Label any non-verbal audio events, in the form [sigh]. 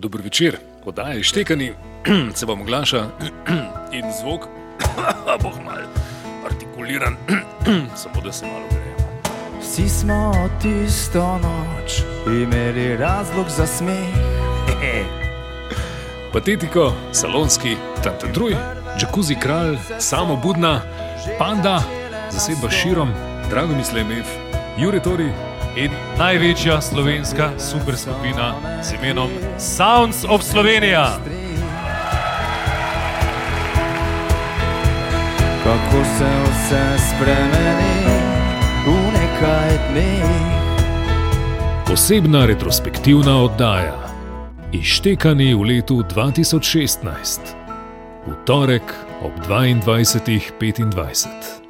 Dobro večer, oddaje štekani, [clears throat] se vam oglaša [clears throat] in zvok, [clears throat] boh mal, artikuliran, samo da se malo gremo. Vsi smo tisto noč imeli razlog za smeh. [laughs] Patetiko, salonski, tantadruj, džakuzi kralj, samo budna, panda, zasedba širom, drago mislemev, Juretori In največja slovenska superskupina z imenom Sounds of Slovenija. Kako se vse spremeni v nekaj dneh. Posebna retrospektivna oddaja. Ištekani v letu 2016, v torek ob 22.25.